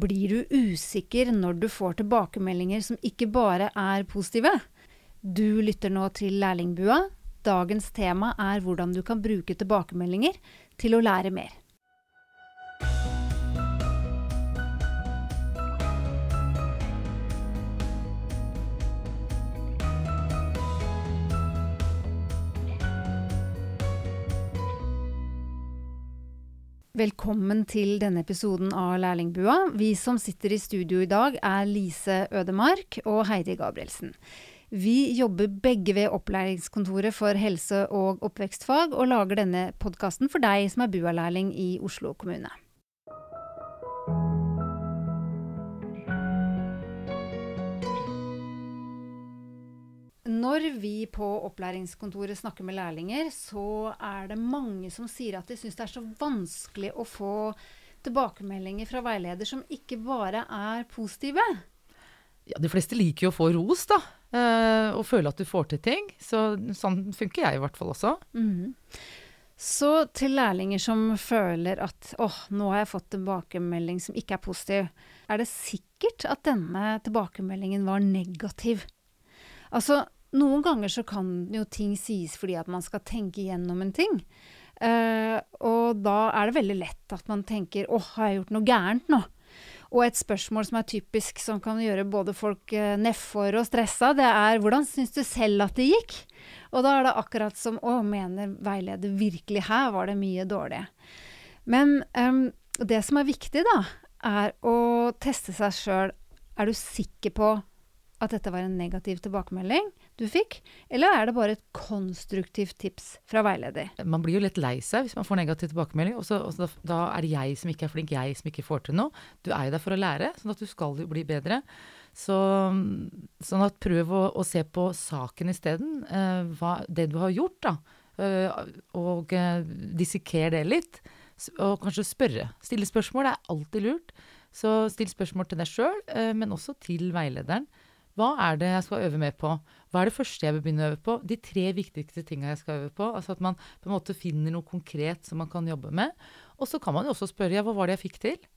Blir du usikker når du får tilbakemeldinger som ikke bare er positive? Du lytter nå til Lærlingbua. Dagens tema er hvordan du kan bruke tilbakemeldinger til å lære mer. Velkommen til denne episoden av Lærlingbua. Vi som sitter i studio i dag er Lise Ødemark og Heidi Gabrielsen. Vi jobber begge ved Opplæringskontoret for helse- og oppvekstfag, og lager denne podkasten for deg som er BUA-lærling i Oslo kommune. Når vi på opplæringskontoret snakker med lærlinger, så er det mange som sier at de syns det er så vanskelig å få tilbakemeldinger fra veileder som ikke bare er positive. Ja, de fleste liker jo å få ros, da. Eh, og føle at du får til ting. Så sånn funker jeg i hvert fall også. Mm. Så til lærlinger som føler at åh, nå har jeg fått tilbakemelding som ikke er positiv, er det sikkert at denne tilbakemeldingen var negativ? Altså, noen ganger så kan jo ting sies fordi at man skal tenke gjennom en ting. Uh, og da er det veldig lett at man tenker 'Å, har jeg gjort noe gærent nå?' Og et spørsmål som er typisk, som kan gjøre både folk uh, nedfor og stressa, det er 'Hvordan syns du selv at det gikk?' Og da er det akkurat som 'Å, mener veileder virkelig her var det mye dårlig?' Men um, det som er viktig, da, er å teste seg sjøl. Er du sikker på at dette var en negativ tilbakemelding du fikk, eller er det bare et konstruktivt tips fra veileder? Man blir jo litt lei seg hvis man får negativ tilbakemelding, og, da, er det jeg som ikke er flink, jeg som ikke får til noe. Du er jo der for å lære, sånn at du skal jo bli bedre. Så, sånn at prøv å, å se på saken isteden. Eh, det du har gjort, da. Eh, og eh, disseker det litt. Og kanskje spørre. Stille spørsmål er alltid lurt. Så still spørsmål til deg sjøl, eh, men også til veilederen. Hva er det jeg skal øve mer på? Hva er det første jeg vil begynne å øve på? De tre viktigste tinga jeg skal øve på. Altså at man på en måte finner noe konkret som man kan jobbe med. Og så kan man jo også spørre ja, hva var det jeg fikk til?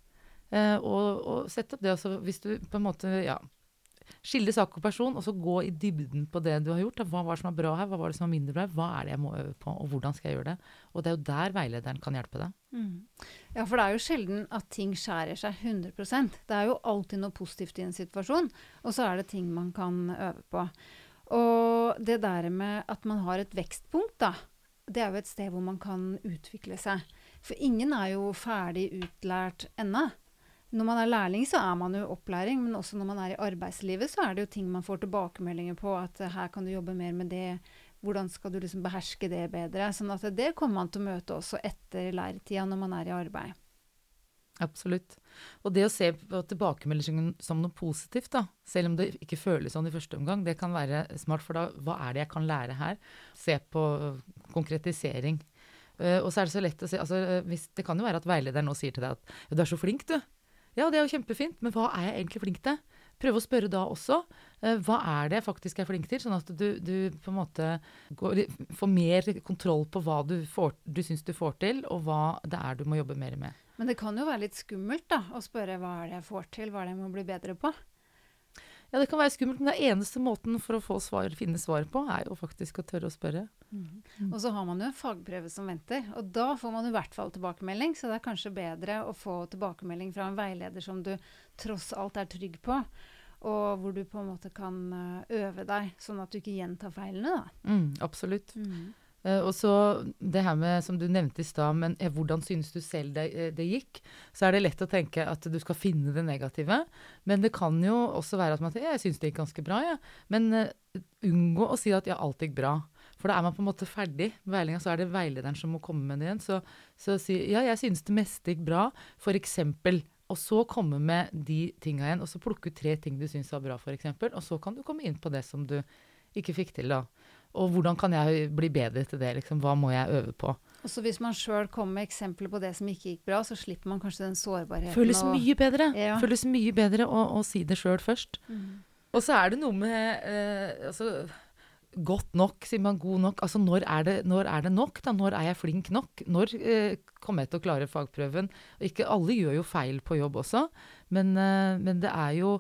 Eh, og, og sette opp det. også, hvis du på en måte ja, skille sak og person, og så gå i dybden på det du har gjort. Hva var det som er bra her, hva var det som er mindre bra? Hva er det jeg må øve på, og hvordan skal jeg gjøre det? Og det er jo der veilederen kan hjelpe deg. Mm. Ja, for det er jo sjelden at ting skjærer seg 100% Det er jo alltid noe positivt i en situasjon, og så er det ting man kan øve på. Og det der med at man har et vekstpunkt, da, det er jo et sted hvor man kan utvikle seg. For ingen er jo ferdig utlært ennå. Når man er lærling, så er man jo opplæring, men også når man er i arbeidslivet, så er det jo ting man får tilbakemeldinger på. At her kan du jobbe mer med det, hvordan skal du liksom beherske det bedre? Sånn at det kommer man til å møte også etter læretida når man er i arbeid. Absolutt. Og det å se tilbakemeldingen som noe positivt, da, selv om det ikke føles sånn i første omgang, det kan være smart, for da hva er det jeg kan lære her? Se på konkretisering. Uh, og så er det så lett å se altså, hvis, Det kan jo være at veilederen nå sier til deg at ja, du er så flink, du. Ja, det er jo kjempefint, men hva er jeg egentlig flink til? Prøve å spørre da også. Uh, hva er det jeg faktisk er flink til? Sånn at du, du på en måte går, får mer kontroll på hva du, får, du syns du får til, og hva det er du må jobbe mer med. Men det kan jo være litt skummelt da, å spørre hva er det jeg får til, hva er det jeg må bli bedre på? Ja, det kan være skummelt, men det eneste måten for å få svar, finne svar på, er jo faktisk å tørre å spørre. Mm. Mm. Og så har man jo en fagprøve som venter, og da får man i hvert fall tilbakemelding. Så det er kanskje bedre å få tilbakemelding fra en veileder som du tross alt er trygg på og hvor du på en måte kan eh, øve deg, sånn at du ikke gjentar feilene. da. Mm, absolutt. Mm. Uh, og så det her med, som du nevnte i stad, men uh, hvordan synes du selv det, uh, det, gikk? Så er det lett å tenke at du skal finne det negative. Men det kan jo også være at man sier jeg synes det gikk ganske bra, ja. Men unngå å si at ja, alt gikk bra. For da er man på en måte ferdig med veiledninga, så er det veilederen som må komme med det igjen. Så, så si ja, jeg synes det meste gikk bra, for eksempel. Og så komme med de tinga igjen, og så plukke ut tre ting du syns var bra, f.eks. Og så kan du komme inn på det som du ikke fikk til, da. Og hvordan kan jeg bli bedre til det? Liksom? Hva må jeg øve på? Og så Hvis man sjøl kommer med eksempler på det som ikke gikk bra, så slipper man kanskje den sårbarheten. Føles og, mye bedre ja. Føles mye bedre å, å si det sjøl først. Mm. Og så er det noe med eh, altså, godt nok, sier man god nok? Altså når er det, når er det nok? da? Når er jeg flink nok? Når eh, kommer jeg til å klare fagprøven? Ikke alle gjør jo feil på jobb også, men, eh, men det er jo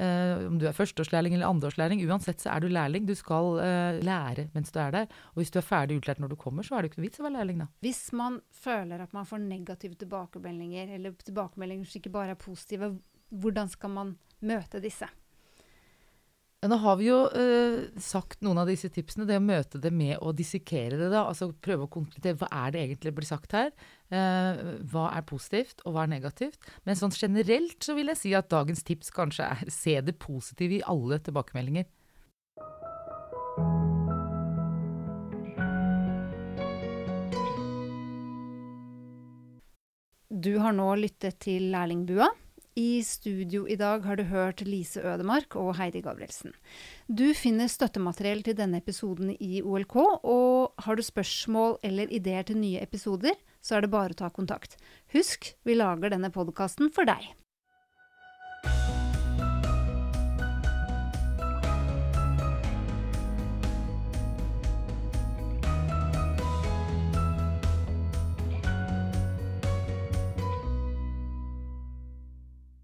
eh, om du er førsteårslærling eller andreårslærling, uansett så er du lærling. Du skal eh, lære mens du er der. Og hvis du er ferdig utlært når du kommer, så er det ikke noe vits å være lærling, da. Hvis man føler at man får negative tilbakemeldinger, eller tilbakemeldinger som ikke bare er positive, hvordan skal man møte disse? Nå har vi jo eh, sagt noen av disse tipsene. Det å møte det med å dissekere det, da. Altså prøve å konkludere. Hva er det egentlig blir sagt her? Eh, hva er positivt, og hva er negativt? Men sånn generelt så vil jeg si at dagens tips kanskje er se det positive i alle tilbakemeldinger. Du har nå lyttet til Lærlingbua. I studio i dag har du hørt Lise Ødemark og Heidi Gabrielsen. Du finner støttemateriell til denne episoden i OLK, og har du spørsmål eller ideer til nye episoder, så er det bare å ta kontakt. Husk, vi lager denne podkasten for deg.